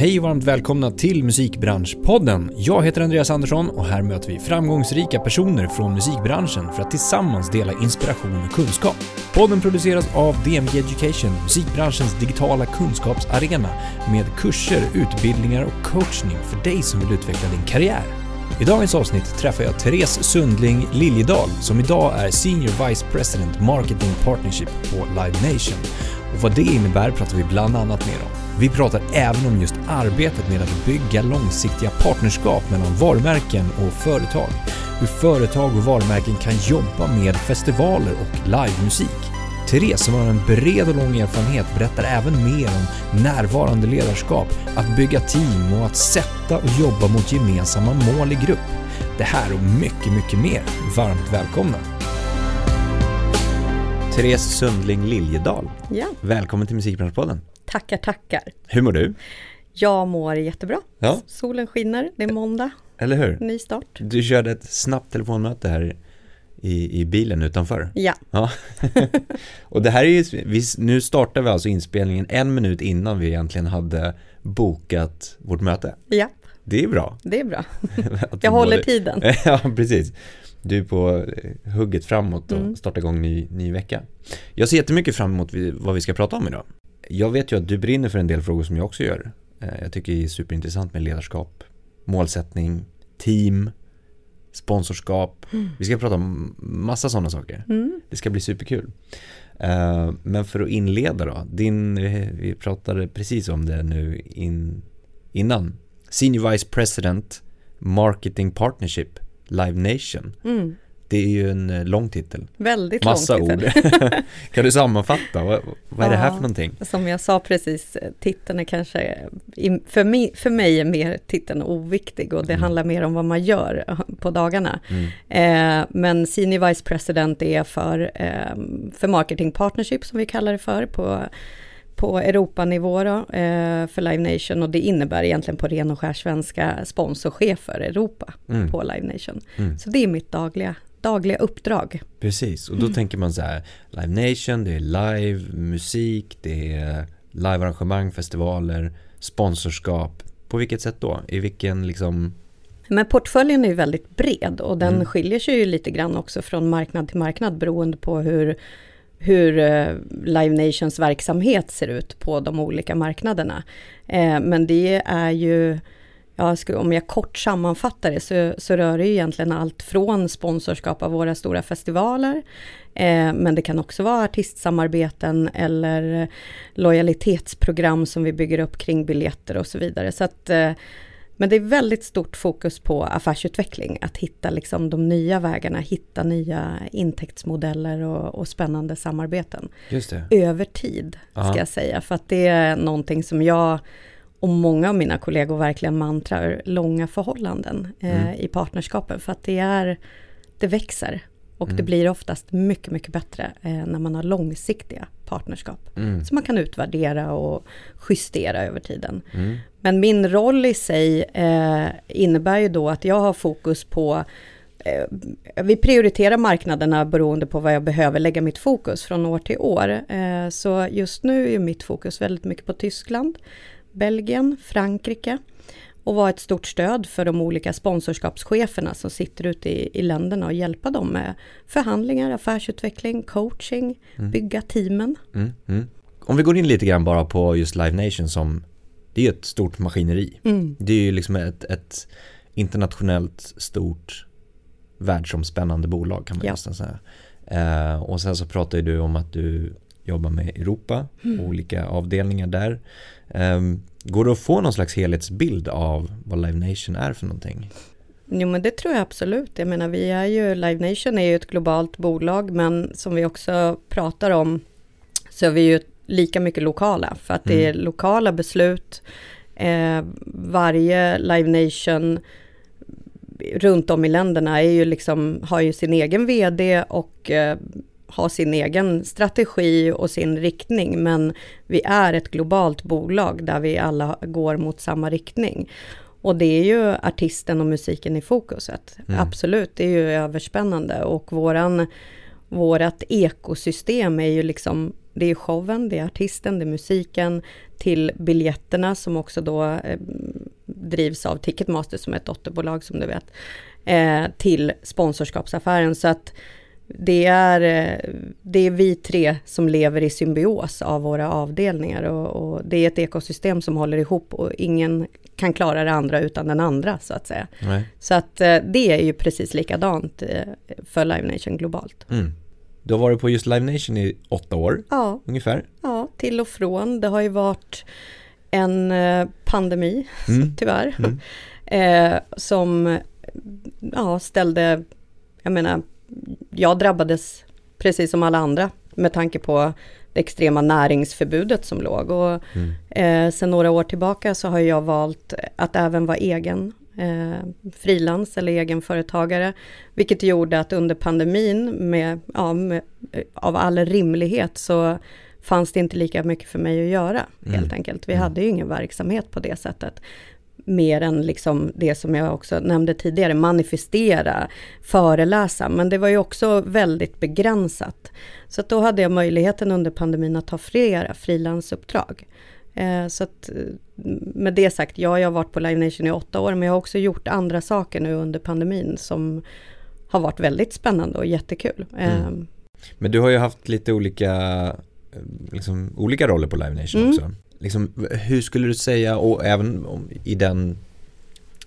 Hej och varmt välkomna till Musikbranschpodden. Jag heter Andreas Andersson och här möter vi framgångsrika personer från musikbranschen för att tillsammans dela inspiration och kunskap. Podden produceras av DMG Education, musikbranschens digitala kunskapsarena med kurser, utbildningar och coachning för dig som vill utveckla din karriär. I dagens avsnitt träffar jag Therese Sundling Liljedahl som idag är Senior Vice President Marketing Partnership på Live Nation. Och vad det innebär pratar vi bland annat mer om. Vi pratar även om just arbetet med att bygga långsiktiga partnerskap mellan varumärken och företag. Hur företag och varumärken kan jobba med festivaler och livemusik. Therese som har en bred och lång erfarenhet berättar även mer om närvarande ledarskap, att bygga team och att sätta och jobba mot gemensamma mål i grupp. Det här och mycket, mycket mer. Varmt välkomna! Therese Sundling Liljedahl. Ja. Välkommen till Musikbranschpodden. Tackar, tackar. Hur mår du? Jag mår jättebra. Ja. Solen skiner, det är måndag, Eller hur? ny start. Du körde ett snabbt telefonmöte här i, i bilen utanför. Ja, Ja. och det här är ju, vi, nu startar vi alltså inspelningen en minut innan vi egentligen hade bokat vårt möte. ja, Det är bra. det är bra. Jag håller både- tiden. ja, precis. Du är på hugget framåt och Mm. startar igång ny, ny vecka. Jag ser jättemycket fram emot vad vi ska prata om idag. Jag vet ju att du brinner för en del frågor som jag också gör. Eh, Jag tycker det är superintressant med ledarskap, målsättning, team, sponsorskap. Vi ska prata om massa sådana saker. Mm. Det ska bli superkul. Eh, Men för att inleda då, din, vi pratade precis om det nu in, innan. Senior Vice President Marketing Partnership Live Nation. Mm. Det är ju en eh, lång titel. Väldigt Massa lång ord. titel. kan du sammanfatta? Vad, vad är det här Ja. för någonting? Som jag sa precis, titeln är kanske, för mig, för mig är mer titeln oviktig och det Mm. handlar mer om vad man gör på dagarna. Mm. Eh, men Senior Vice President är för, eh, för Marketing Partnership som vi kallar det för på, på Europanivå då, eh, för Live Nation och det innebär egentligen på ren och skär svenska sponsorchef för Europa Mm. på Live Nation. Mm. Så det är mitt dagliga, dagliga uppdrag. Precis, och då Mm. tänker man så här Live Nation, det är live, musik, det är livearrangemang, festivaler, sponsorskap. På vilket sätt då? I vilken liksom Men portföljen är ju väldigt bred och den Mm. skiljer sig ju lite grann också från marknad till marknad beroende på hur, hur eh, Live Nations verksamhet ser ut på de olika marknaderna. Eh, men det är ju, ja, ska- om jag kort sammanfattar det så, så rör det ju egentligen allt från sponsorskap av våra stora festivaler, eh, men det kan också vara artistsamarbeten eller lojalitetsprogram som vi bygger upp kring biljetter och så vidare. Så att eh, men det är väldigt stort fokus på affärsutveckling, att hitta liksom de nya vägarna, hitta nya intäktsmodeller och, och spännande samarbeten. Just det. Över tid, ska Ja. jag säga, för att det är någonting som jag och många av mina kollegor verkligen mantrar, långa förhållanden eh, Mm. i partnerskapen, för att det är, det växer. Och det Mm. blir oftast mycket, mycket bättre eh, när man har långsiktiga partnerskap. Mm. Som man kan utvärdera och justera över tiden. Mm. Men min roll i sig eh, innebär ju då att jag har fokus på eh, vi prioriterar marknaderna beroende på vad jag behöver lägga mitt fokus från år till år. Eh, så just nu är mitt fokus väldigt mycket på Tyskland, Belgien, Frankrike och vara ett stort stöd för de olika sponsorskapscheferna som sitter ute i, i länderna och hjälpa dem med förhandlingar, affärsutveckling, coaching, Mm. bygga teamen. Mm. Mm. Om vi går in lite grann bara på just Live Nation som det är ett stort maskineri. Mm. Det är ju liksom ett, ett internationellt stort världsomspännande bolag kan man Ja. nästan säga. Eh, och sen så pratar ju du om att du jobbar med Europa, Mm. olika avdelningar där. Ehm, går det att få någon slags helhetsbild av vad Live Nation är för någonting? Jo men det tror jag absolut. Jag menar vi är ju, Live Nation är ju ett globalt bolag men som vi också pratar om så är vi ju lika mycket lokala för att det är lokala beslut. Eh, varje Live Nation runt om i länderna är ju liksom, har ju sin egen vd och eh, har sin egen strategi och sin riktning men vi är ett globalt bolag där vi alla går mot samma riktning. Och det är ju artisten och musiken i fokuset. Mm. Absolut, det är ju överspännande och våran, vårat ekosystem är ju liksom det är showen, det är artisten, det är musiken, till biljetterna som också då eh, drivs av Ticketmaster som är ett dotterbolag som du vet, eh, till sponsorskapsaffären. Så att det är, eh, det är vi tre som lever i symbios av våra avdelningar och, och, det är ett ekosystem som håller ihop och ingen kan klara det andra utan den andra så att säga. Nej. Så att eh, det är ju precis likadant eh, för Live Nation globalt. Mm. Du har varit på just Live Nation i åtta år ja. ungefär? Ja, till och från. Det har ju varit en pandemi, mm. tyvärr, mm. Som ja, ställde, jag menar, jag drabbades precis som alla andra med tanke på det extrema näringsförbudet som låg. Och, mm. eh, sen några år tillbaka så har jag valt att även vara egen eh, frilans eller egenföretagare. Vilket gjorde att under pandemin med, ja, med, av all rimlighet så fanns det inte lika mycket för mig att göra mm. helt enkelt. Vi mm. hade ju ingen verksamhet på det sättet mer än liksom det som jag också nämnde tidigare, manifestera, föreläsa, men det var ju också väldigt begränsat. Så då hade jag möjligheten under pandemin att ta flera frilansuppdrag. Eh, så att eh, med det sagt, ja, jag har varit på Live Nation i åtta år, men jag har också gjort andra saker nu under pandemin som har varit väldigt spännande och jättekul. Mm. Eh, men du har ju haft lite olika, liksom, olika roller på Live Nation mm. också liksom, hur skulle du säga, och även i den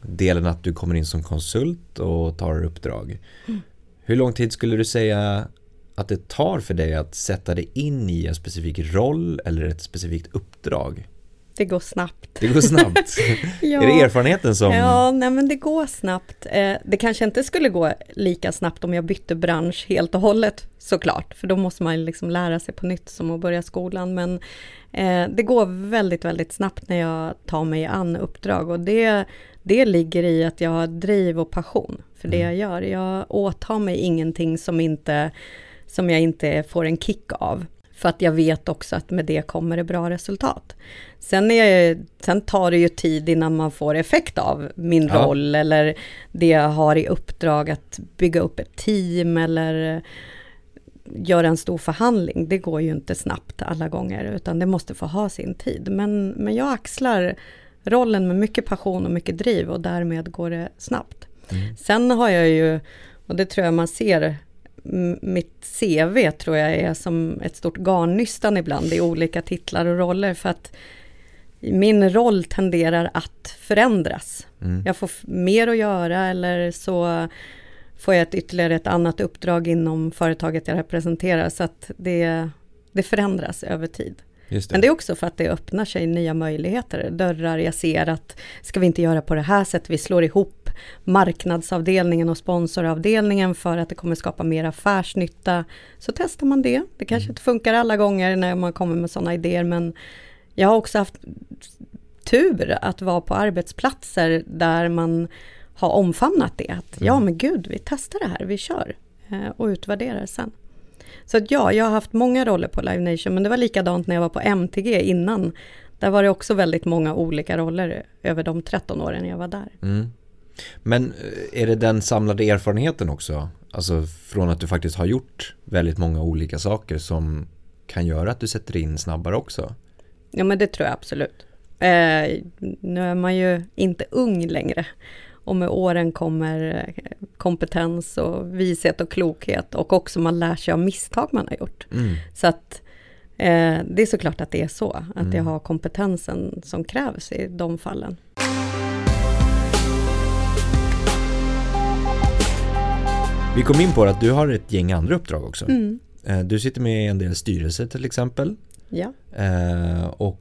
delen att du kommer in som konsult och tar uppdrag. Mm. Hur lång tid skulle du säga att det tar för dig att sätta dig in i en specifik roll eller ett specifikt uppdrag? Det går snabbt. Det går snabbt. ja. Är det erfarenheten som... Ja, nej men det går snabbt. Eh, det kanske inte skulle gå lika snabbt om jag bytte bransch helt och hållet såklart, för då måste man liksom lära sig på nytt som att börja skolan. Men eh, det går väldigt, väldigt snabbt när jag tar mig an uppdrag och det, det ligger i att jag har driv och passion för det mm. jag gör. Jag åtar mig ingenting som, inte, som jag inte får en kick av. För att jag vet också att med det kommer det bra resultat. Sen, är, sen tar det ju tid innan man får effekt av min ja. roll eller det jag har i uppdrag att bygga upp ett team eller göra en stor förhandling. Det går ju inte snabbt alla gånger utan det måste få ha sin tid. Men, men jag axlar rollen med mycket passion och mycket driv och därmed går det snabbt. Mm. Sen har jag ju, och det tror jag man ser mitt CV tror jag är som ett stort garnnystan ibland i olika titlar och roller för att min roll tenderar att förändras. Mm. Jag får mer att göra eller så får jag ett ytterligare ett annat uppdrag inom företaget jag representerar så att det, det förändras över tid. Det. Men det är också för att det öppnar sig nya möjligheter, dörrar jag ser att ska vi inte göra på det här sättet, vi slår ihop marknadsavdelningen och sponsoravdelningen för att det kommer skapa mer affärsnytta. Så testar man det. Det kanske mm. inte funkar alla gånger när man kommer med sådana idéer men jag har också haft tur att vara på arbetsplatser där man har omfamnat det. Att, mm. Ja men gud, vi testar det här, vi kör eh, och utvärderar sen. Så att ja, jag har haft många roller på Live Nation, men det var likadant när jag var på MTG innan. Där var det också väldigt många olika roller över de 13 åren jag var där. Mm. Men eh, är det den samlade erfarenheten också? Alltså från att du faktiskt har gjort väldigt många olika saker som kan göra att du sätter in snabbare också? Ja men det tror jag absolut. Eh, nu är man ju inte ung längre. Och med åren kommer eh, kompetens och vishet och klokhet och också man lär sig av misstag man har gjort. Mm. Så att eh, det är såklart att det är så, att mm. jag har kompetensen som krävs i de fallen. Vi kom in på att du har ett gäng andra uppdrag också. Mm. Eh, du sitter med i en del styrelser till exempel. Ja. Eh, och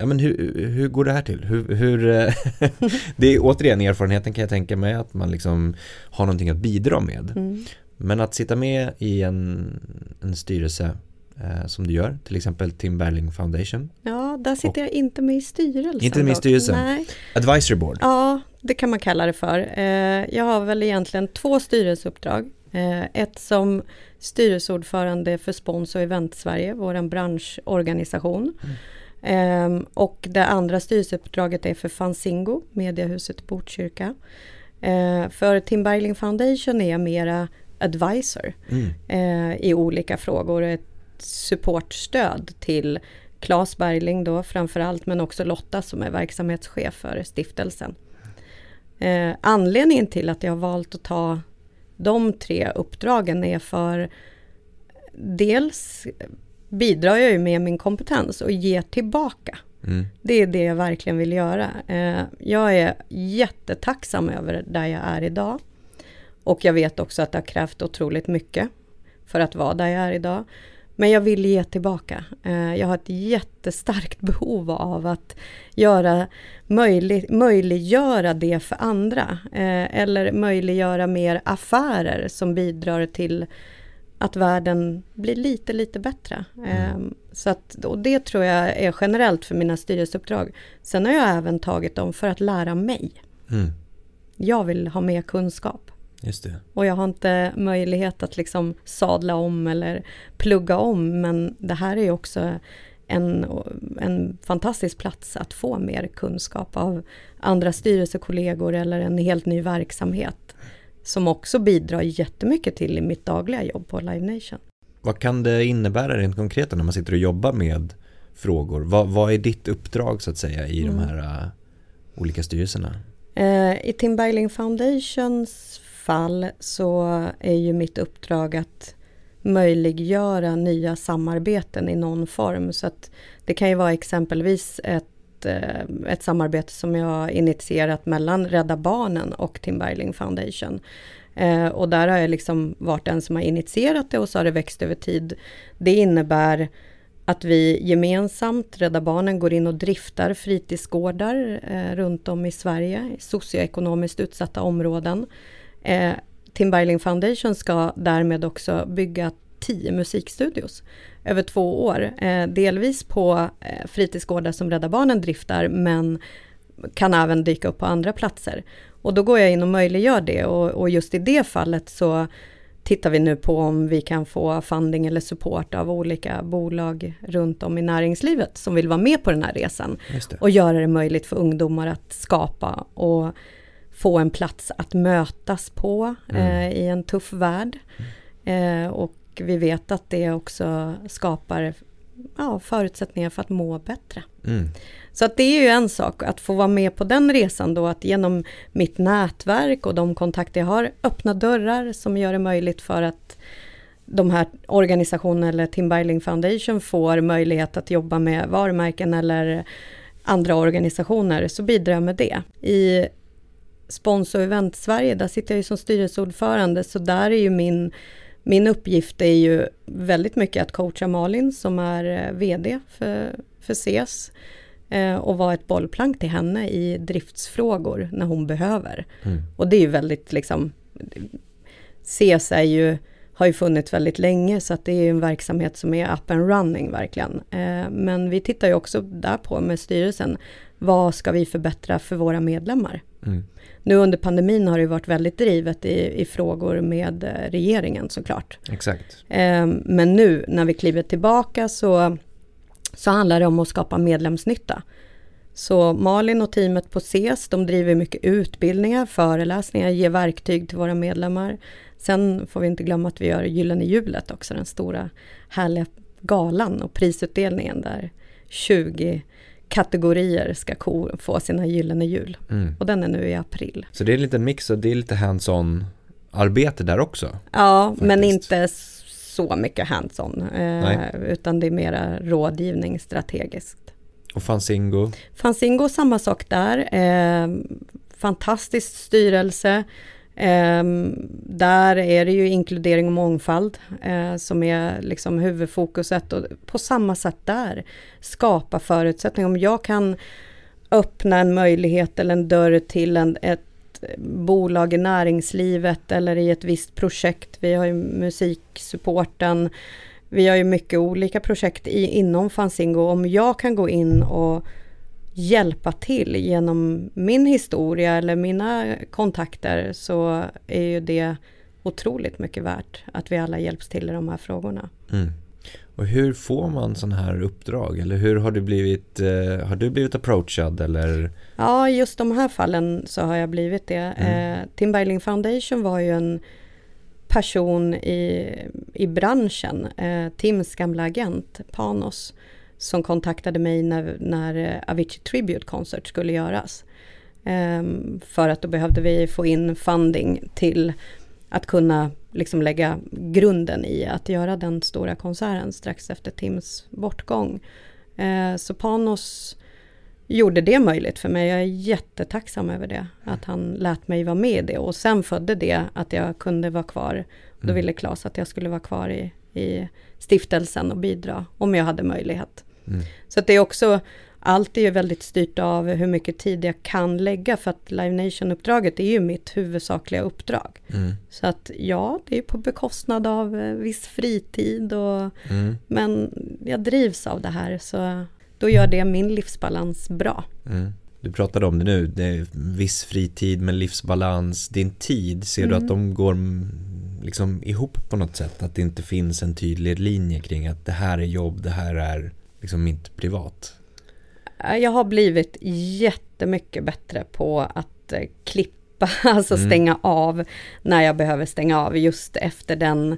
Ja men hur, hur går det här till? Hur, hur det är återigen erfarenheten kan jag tänka mig att man liksom har någonting att bidra med. Mm. Men att sitta med i en, en styrelse eh, som du gör, till exempel Tim Berling Foundation. Ja, där sitter jag inte med i styrelsen. Inte med i styrelsen? Nej. Advisory Board? Ja, det kan man kalla det för. Eh, jag har väl egentligen två styrelseuppdrag. Eh, ett som styrelseordförande för Spons och Event Sverige, vår branschorganisation. Mm. Och det andra styrelseuppdraget är för Fanzingo, mediehuset Botkyrka. Uh, för Tim Bergling Foundation är jag mera advisor mm. uh, i olika frågor. supportstöd till Claes Bergling då framförallt men också Lotta som är verksamhetschef för stiftelsen. Eh, anledningen till att jag har valt att ta de tre uppdragen är för dels bidrar jag ju med min kompetens och ger tillbaka. Mm. Det är det jag verkligen vill göra. Eh, jag är jättetacksam över där jag är idag. Och jag vet också att det har krävt otroligt mycket för att vara där jag är idag. Men jag vill ge tillbaka. Eh, jag har ett jättestarkt behov av att göra möjlig, möjliggöra det för andra. Eh, eller möjliggöra mer affärer som bidrar till att världen blir lite, lite bättre. Mm. Ehm, så att, och det tror jag är generellt för mina styrelseuppdrag. Sen har jag även tagit dem för att lära mig. Mm. Jag vill ha mer kunskap. Just det. Och jag har inte möjlighet att liksom sadla om eller plugga om, men det här är också en, en fantastisk plats att få mer kunskap av andra styrelsekollegor eller en helt ny verksamhet som också bidrar jättemycket till i mitt dagliga jobb på Live Nation. Vad kan det innebära rent konkret när man sitter och jobbar med frågor? Vad, vad är ditt uppdrag så att säga i mm. de här uh, olika styrelserna? Uh, I Tim Bergling Foundations fall så är ju mitt uppdrag att möjliggöra nya samarbeten i någon form. Så att det kan ju vara exempelvis ett, eh, ett samarbete som jag initierat mellan Rädda Barnen och Tim Bergling Foundation. Eh, och där har jag liksom varit den som har initierat det och så har det växt över tid. Det innebär att vi gemensamt, Rädda Barnen, går in och driftar fritidsgårdar eh, runt om i Sverige, i socioekonomiskt utsatta områden. Eh, Tim Bergling Foundation ska därmed också bygga tio musikstudios över två år. Eh, delvis på eh, fritidsgårdar som Rädda Barnen driftar men kan även dyka upp på andra platser. Och då går jag in och möjliggör det och, och just i det fallet så tittar vi nu på om vi kan få funding eller support av olika bolag runt om i näringslivet som vill vara med på den här resan och göra det möjligt för ungdomar att skapa och få en plats att mötas på mm. eh, i en tuff värld. Eh, och vi vet att det också skapar ja, förutsättningar för att må bättre. Mm. Så att det är ju en sak att få vara med på den resan då, att genom mitt nätverk och de kontakter jag har öppna dörrar som gör det möjligt för att de här organisationerna eller Tim Bergling Foundation får möjlighet att jobba med varumärken eller andra organisationer så bidrar jag med det. I Sponsor Event Sverige, där sitter jag ju som styrelseordförande, så där är ju min, min uppgift är ju väldigt mycket att coacha Malin som är eh, VD för, för CES eh, och vara ett bollplank till henne i driftsfrågor när hon behöver. Mm. Och det är ju väldigt liksom, CES är ju, har ju funnits väldigt länge så att det är en verksamhet som är up and running verkligen. Eh, men vi tittar ju också där på med styrelsen, vad ska vi förbättra för våra medlemmar? Mm. Nu under pandemin har det varit väldigt drivet i, i frågor med eh, regeringen såklart. Exakt. Eh, men nu när vi kliver tillbaka så, så handlar det om att skapa medlemsnytta. Så Malin och teamet på CES, de driver mycket utbildningar, föreläsningar, ger verktyg till våra medlemmar. Sen får vi inte glömma att vi gör Gyllene hjulet också, den stora härliga galan och prisutdelningen där 20 kategorier ska få sina gyllene hjul. Mm. Och den är nu i april. Så det är en liten mix och det är lite hands-on arbete där också? Ja, faktiskt. men inte så mycket hands-on. Eh, utan det är mera rådgivning strategiskt. Och Fanzingo? Fanzingo, samma sak där. Eh, fantastisk styrelse. Ehm, där är det ju inkludering och mångfald eh, som är liksom huvudfokuset och på samma sätt där skapa förutsättningar. Om jag kan öppna en möjlighet eller en dörr till en, ett bolag i näringslivet eller i ett visst projekt. Vi har ju musiksupporten. Vi har ju mycket olika projekt i, inom Fanzingo. Om jag kan gå in och hjälpa till genom min historia eller mina kontakter så är ju det otroligt mycket värt att vi alla hjälps till i de här frågorna. Mm. Och hur får man sådana här uppdrag? Eller hur har du blivit, eh, har du blivit approachad eller? Ja, just de här fallen så har jag blivit det. Mm. Eh, Tim Bergling Foundation var ju en person i, i branschen, eh, Tims gamla agent Panos, som kontaktade mig när, när eh, Avicii Tribute Concert skulle göras. Eh, för att då behövde vi få in funding till att kunna liksom lägga grunden i att göra den stora konserten strax efter Tims bortgång. Eh, så Panos gjorde det möjligt för mig. Jag är jättetacksam över det. Att han lät mig vara med i det. Och sen födde det att jag kunde vara kvar. Då mm. ville Claes att jag skulle vara kvar i, i stiftelsen och bidra om jag hade möjlighet. Mm. Så det är också, allt är ju väldigt styrt av hur mycket tid jag kan lägga för att Live Nation-uppdraget är ju mitt huvudsakliga uppdrag. Mm. Så att ja, det är på bekostnad av eh, viss fritid och mm. men jag drivs av det här så då gör det min livsbalans bra. Mm. Du pratade om det nu, det är viss fritid med livsbalans, din tid, ser du att mm. de går liksom ihop på något sätt? Att det inte finns en tydlig linje kring att det här är jobb, det här är liksom mitt privat? Jag har blivit jättemycket bättre på att eh, klippa, alltså mm. stänga av när jag behöver stänga av just efter den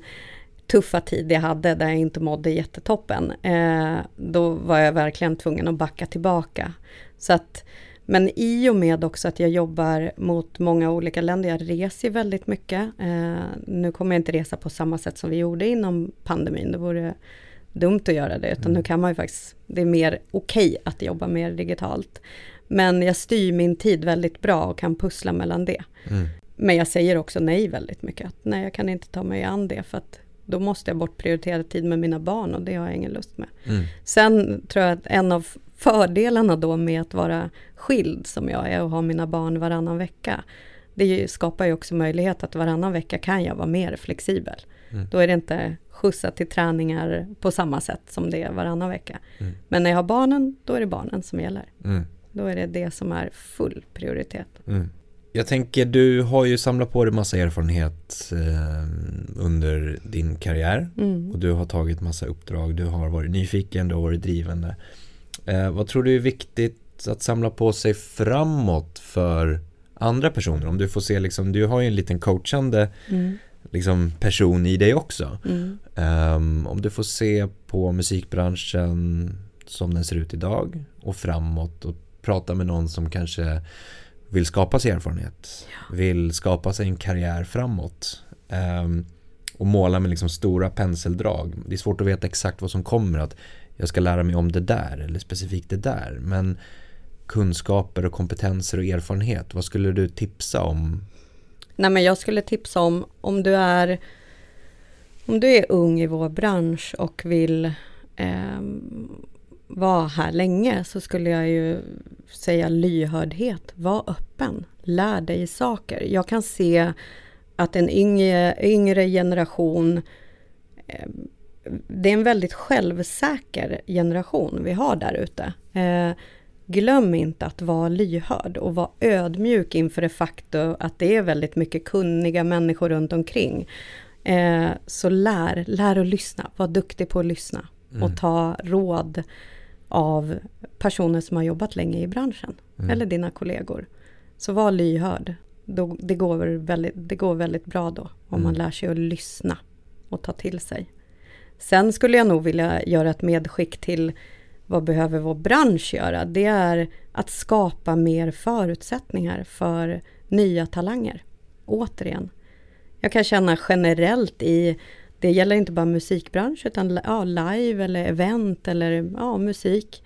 tuffa tid jag hade där jag inte mådde jättetoppen. Eh, då var jag verkligen tvungen att backa tillbaka. Så att, men i och med också att jag jobbar mot många olika länder, jag reser väldigt mycket. Eh, nu kommer jag inte resa på samma sätt som vi gjorde inom pandemin, det vore dumt att göra det, utan mm. nu kan man ju faktiskt, det är mer okej okay att jobba mer digitalt. Men jag styr min tid väldigt bra och kan pussla mellan det. Mm. Men jag säger också nej väldigt mycket. Att nej, jag kan inte ta mig an det för att då måste jag bortprioritera tid med mina barn och det har jag ingen lust med. Mm. Sen tror jag att en av fördelarna då med att vara skild som jag är och ha mina barn varannan vecka. Det skapar ju också möjlighet att varannan vecka kan jag vara mer flexibel. Mm. Då är det inte skjutsa till träningar på samma sätt som det är varannan vecka. Mm. Men när jag har barnen, då är det barnen som gäller. Mm. Då är det det som är full prioritet. Mm. Jag tänker, du har ju samlat på dig massa erfarenhet eh, under din karriär mm. och du har tagit massa uppdrag, du har varit nyfiken, du har varit drivande. Eh, vad tror du är viktigt att samla på sig framåt för andra personer? Om du får se liksom, du har ju en liten coachande mm. liksom, person i dig också. Mm. Um, om du får se på musikbranschen som den ser ut idag och framåt och prata med någon som kanske vill skapa sig erfarenhet, ja. vill skapa sig en karriär framåt um, och måla med liksom stora penseldrag. Det är svårt att veta exakt vad som kommer, att jag ska lära mig om det där eller specifikt det där. Men kunskaper och kompetenser och erfarenhet, vad skulle du tipsa om? Nej men jag skulle tipsa om, om du är om du är ung i vår bransch och vill eh, vara här länge så skulle jag ju säga lyhördhet. Var öppen. Lär dig saker. Jag kan se att en yngre, yngre generation eh, det är en väldigt självsäker generation vi har där ute. Eh, glöm inte att vara lyhörd och vara ödmjuk inför det faktum att det är väldigt mycket kunniga människor runt omkring. Eh, så lär, lär att lyssna, var duktig på att lyssna mm. och ta råd av personer som har jobbat länge i branschen mm. eller dina kollegor. Så var lyhörd. Då, det, går väldigt, det går väldigt bra då om mm. man lär sig att lyssna och ta till sig. Sen skulle jag nog vilja göra ett medskick till vad behöver vår bransch göra? Det är att skapa mer förutsättningar för nya talanger. Återigen. Jag kan känna generellt i, det gäller inte bara musikbransch utan ja, live eller event eller ja, musik.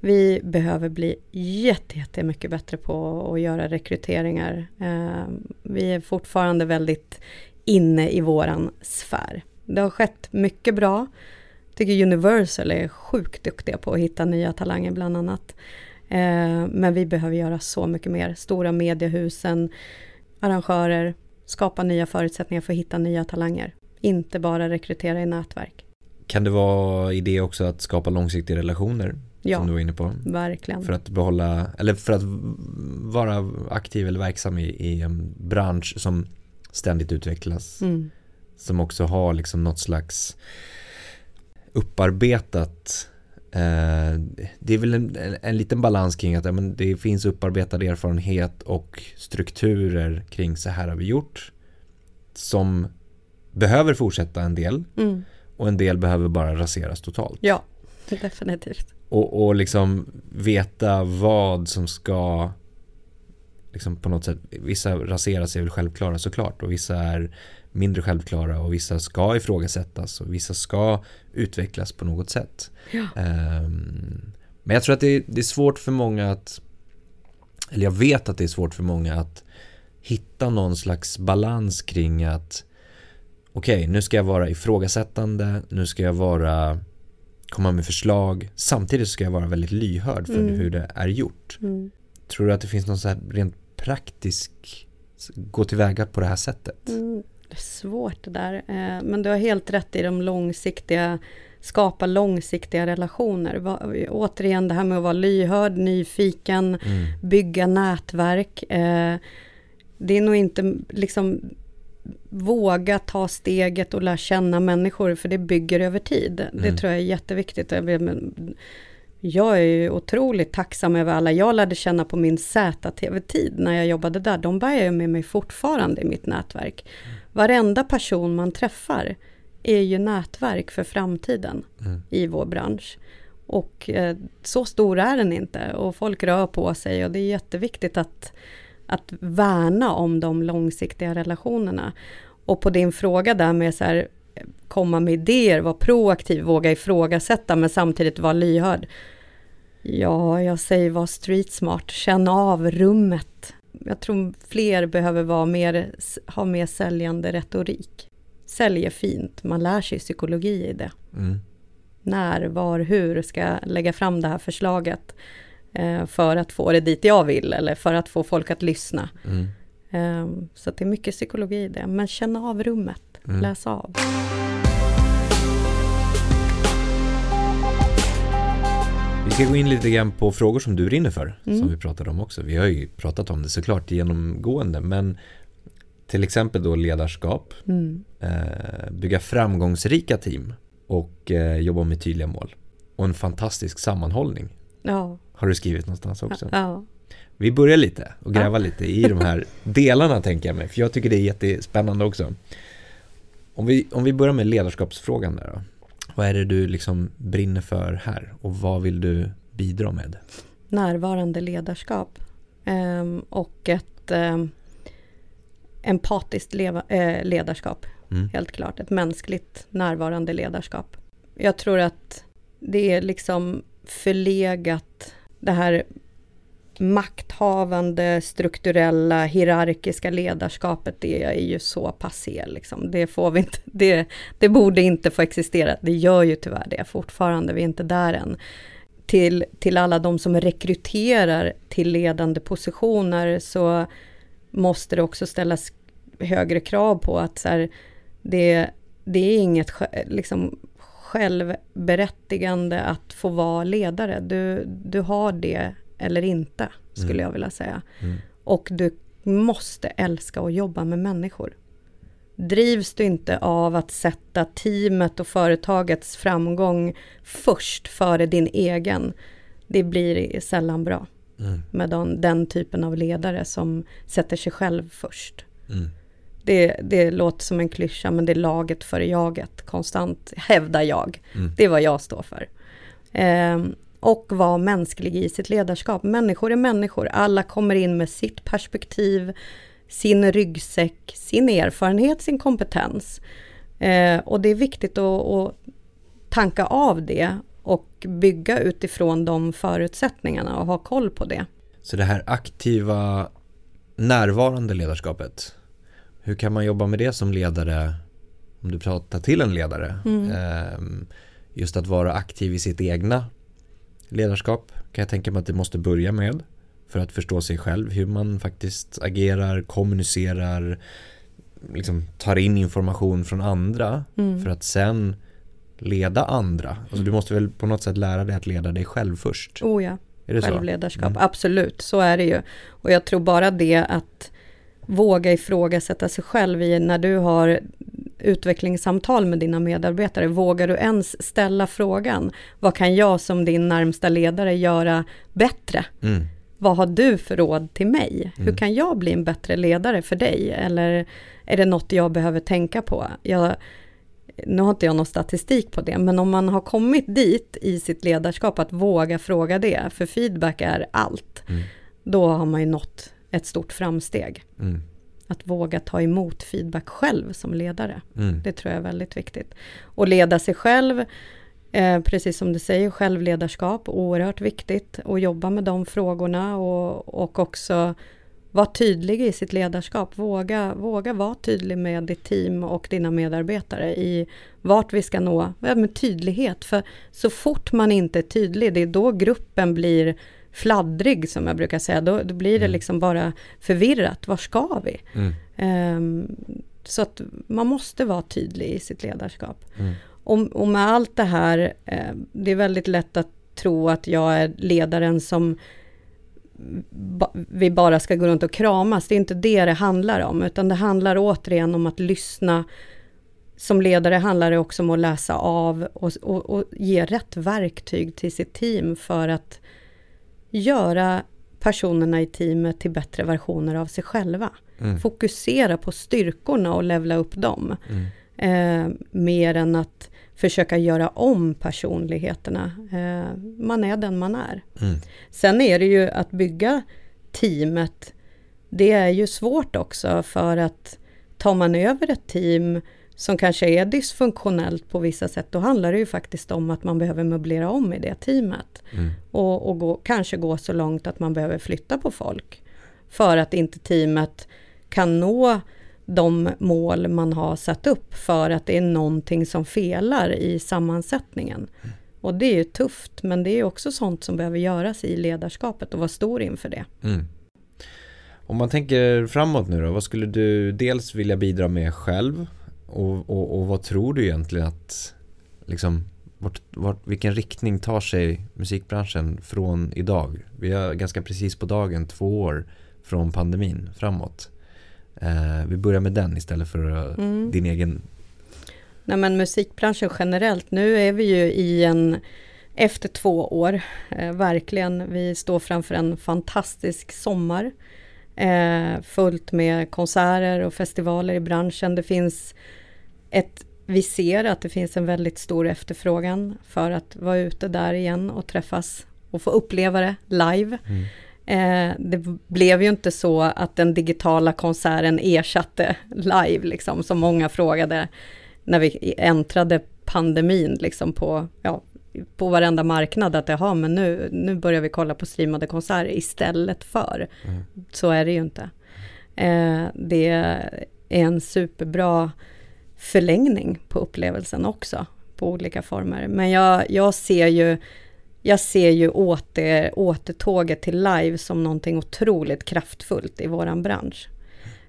Vi behöver bli jättemycket bättre på att göra rekryteringar. Eh, vi är fortfarande väldigt inne i våran sfär. Det har skett mycket bra. Tycker Universal är sjukt duktiga på att hitta nya talanger bland annat. Eh, men vi behöver göra så mycket mer. Stora mediehusen, arrangörer, skapa nya förutsättningar för att hitta nya talanger. Inte bara rekrytera i nätverk. Kan det vara idé också att skapa långsiktiga relationer? Ja, som du var inne på. verkligen. För att behålla, eller för att vara aktiv eller verksam i, i en bransch som ständigt utvecklas. Mm som också har liksom något slags upparbetat eh, det är väl en, en, liten balans kring att ja, men det finns upparbetad erfarenhet och strukturer kring så här har vi gjort som behöver fortsätta en del Mm. och en del behöver bara raseras totalt. Ja, definitivt. Och, och liksom veta vad som ska liksom på något sätt, vissa raseras är väl självklara såklart och vissa är mindre självklara och vissa ska ifrågasättas och vissa ska utvecklas på något sätt. Ja. Ehm, men jag tror att det är, det är svårt för många att, eller jag vet att det är svårt för många att hitta någon slags balans kring att okej, nu ska jag vara ifrågasättande, nu ska jag vara komma med förslag, samtidigt ska jag vara väldigt lyhörd för Mm. hur det är gjort. Mm. Tror du att det finns någon så här rent praktisk gå tillväga på det här sättet? Mm. Det är svårt det där. Eh, Men du har helt rätt i de långsiktiga, skapa långsiktiga relationer. Återigen det här med att vara lyhörd, nyfiken, Mm. bygga nätverk. Eh, Det är nog inte liksom våga ta steget och lära känna människor för det bygger över tid. Det Mm. tror jag är jätteviktigt. Jag är ju otroligt tacksam över alla jag lärde känna på min ZTV-tid när jag jobbade där. De bär jag med mig fortfarande i mitt nätverk. Varenda person man träffar är ju nätverk för framtiden Mm. i vår bransch. Och eh, så stor är den inte och folk rör på sig och det är jätteviktigt att, att värna om de långsiktiga relationerna. Och på din fråga där med så här, komma med idéer, vara proaktiv, våga ifrågasätta men samtidigt vara lyhörd. Ja, jag säger var street smart, känn av rummet. Jag tror fler behöver vara mer, ha mer säljande retorik. Sälj är fint, man lär sig psykologi i det Mm. när, var, hur ska jag lägga fram det här förslaget eh, för att få det dit jag vill eller för att få folk att lyssna. Mm. Eh, så det är mycket psykologi i det, men känna av rummet, Mm. läs av. Vi ska gå in lite grann på frågor som du brinner för, Mm. som vi pratade om också. Vi har ju pratat om det såklart genomgående, men till exempel då ledarskap, Mm. eh, bygga framgångsrika team och eh, jobba med tydliga mål. Och en fantastisk sammanhållning Ja, har du skrivit någonstans också. ja, Vi börjar lite och gräva lite i de här delarna tänker jag mig, för jag tycker det är jättespännande också. Om vi, om vi börjar med ledarskapsfrågan där då. Vad är det du liksom brinner för här och vad vill du bidra med? närvarande ledarskap. Ehm, och ett ehm, empatiskt eh, ledarskap, Mm. helt klart. Ett mänskligt närvarande ledarskap. Jag tror att det är liksom förlegat det här makthavande, strukturella, hierarkiska ledarskapet, det är ju så passé liksom. Det får vi inte, det, det borde inte få existera. Det gör ju tyvärr det fortfarande, vi är inte där än. Till, till alla de som rekryterar till ledande positioner så måste det också ställas högre krav på att så här, det, det är inget liksom, självberättigande att få vara ledare. Du, du har det eller inte, skulle Mm. jag vilja säga. Mm. Och du måste älska att jobba med människor. Drivs du inte av att sätta teamet och företagets framgång först före din egen, det blir sällan bra Mm. med den, den typen av ledare som sätter sig själv först. Mm. Det, det låter som en klyscha, men det är laget före jaget, konstant, hävdar jag. Mm. Det är vad jag står för. Ehm, och vara mänsklig i sitt ledarskap. Människor är människor, alla kommer in med sitt perspektiv, sin ryggsäck, sin erfarenhet, sin kompetens. Eh, och det är viktigt att, att tanka av det och bygga utifrån de förutsättningarna och ha koll på det. Så det här aktiva, närvarande ledarskapet, hur kan man jobba med det som ledare, om du pratar till en ledare? Mm. Ehm, Just att vara aktiv i sitt egna ledarskap kan jag tänka mig att det måste börja med för att förstå sig själv, hur man faktiskt agerar, kommunicerar, liksom tar in information från andra Mm. för att sen leda andra. Alltså du måste väl på något sätt lära dig att leda dig själv först? Oh ja. Är det så? Självledarskap, Mm. absolut, så är det ju. Och jag tror bara det att våga ifrågasätta sig själv i när du har utvecklingssamtal med dina medarbetare, vågar du ens ställa frågan, vad kan jag som din närmsta ledare göra bättre? Mm. vad har du för råd till mig? Mm. Hur kan jag bli en bättre ledare för dig? Eller är det något jag behöver tänka på? Jag, nu har inte jag någon statistik på det, men om man har kommit dit i sitt ledarskap att våga fråga det, för feedback är allt, Mm. då har man ju nått ett stort framsteg. Mm. Att våga ta emot feedback själv som ledare. Mm. Det tror jag är väldigt viktigt. Och leda sig själv, eh, precis som du säger, självledarskap, oerhört viktigt. Och jobba med de frågorna och, och också vara tydlig i sitt ledarskap. Våga, våga vara tydlig med ditt team och dina medarbetare i vart vi ska nå. Ja, med tydlighet, för så fort man inte är tydlig, det är då gruppen blir fladdrig som jag brukar säga. Då, då blir det Mm. liksom bara förvirrat. Var ska vi? Ehm, så att man måste vara tydlig i sitt ledarskap. Mm. Och, och med allt det här, eh, det är väldigt lätt att tro att jag är ledaren som ba, vi bara ska gå runt och kramas. Det är inte det det handlar om, utan det handlar återigen om att lyssna. Som ledare handlar det också om att läsa av och, och, och ge rätt verktyg till sitt team för att göra personerna i teamet till bättre versioner av sig själva. Mm. Fokusera på styrkorna och levla upp dem. Mm. Eh, mer än att försöka göra om personligheterna. Eh, man är den man är. Mm. Sen är det ju att bygga teamet. Det är ju svårt också för att tar man över ett team som kanske är dysfunktionellt på vissa sätt, då handlar det ju faktiskt om att man behöver möblera om i det teamet. Mm. Och, och gå, kanske gå så långt att man behöver flytta på folk. För att inte teamet kan nå de mål man har satt upp för att det är någonting som felar i sammansättningen. Och det är ju tufft, men det är också sånt som behöver göras i ledarskapet och vara stor inför det. Mm. Om man tänker framåt nu då, vad skulle du dels vilja bidra med själv och, och, och vad tror du egentligen att, liksom, vart, vart, vilken riktning tar sig musikbranschen från idag? Vi är ganska precis på dagen två år från pandemin framåt. Eh, vi börjar med den istället för eh, Mm. din egen. Nej men musikbranschen generellt, nu är vi ju i en, efter två år, eh, verkligen, vi står framför en fantastisk sommar. Eh, fullt med konserter och festivaler i branschen. Det finns ett, vi ser att det finns en väldigt stor efterfrågan för att vara ute där igen och träffas och få uppleva det live. Mm. Eh, det blev ju inte så att den digitala konserten ersatte live, liksom, som många frågade när vi äntrade pandemin liksom på, ja, på varenda marknad att jaha, men nu, nu börjar vi kolla på streamade konserter istället för. Mm. Så är det ju inte. Eh, det är en superbra förlängning på upplevelsen också, på olika former. Men jag, jag ser ju jag ser ju åter, återtåget till live som någonting otroligt kraftfullt i våran bransch.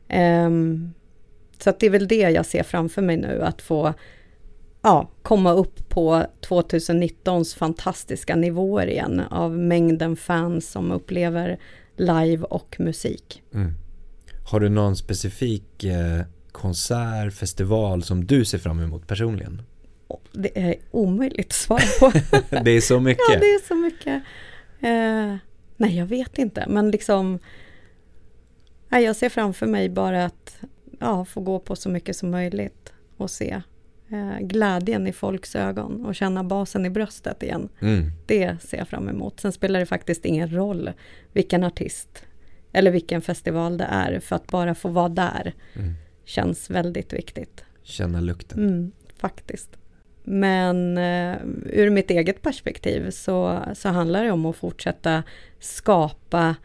Ehm, så att det är väl det jag ser framför mig nu, att få ja, komma upp på 2019s fantastiska nivåer igen av mängden fans som upplever live och musik. Mm. Har du någon specifik eh, konsert, festival som du ser fram emot personligen? Det är omöjligt att svara på. Det är så mycket. Ja, det är så mycket. Eh, nej, jag vet inte, men liksom... Nej, jag ser framför mig bara att ja, få gå på så mycket som möjligt och se glädjen i folks ögon och känna basen i bröstet igen. Mm. Det ser jag fram emot. Sen spelar det faktiskt ingen roll vilken artist eller vilken festival det är, för att bara få vara där Mm. känns väldigt viktigt. Känna lukten. Mm, faktiskt. Men eh, ur mitt eget perspektiv så, så handlar det om att fortsätta skapa,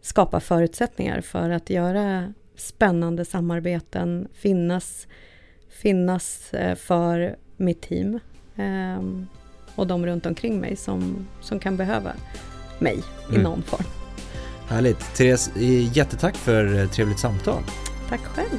skapa förutsättningar för att göra spännande samarbeten, finnas, finnas eh, för mitt team eh, och de runt omkring mig som, som kan behöva mig i Mm. någon form. Härligt. Therese, eh, jättetack för eh, trevligt samtal. Tack själv!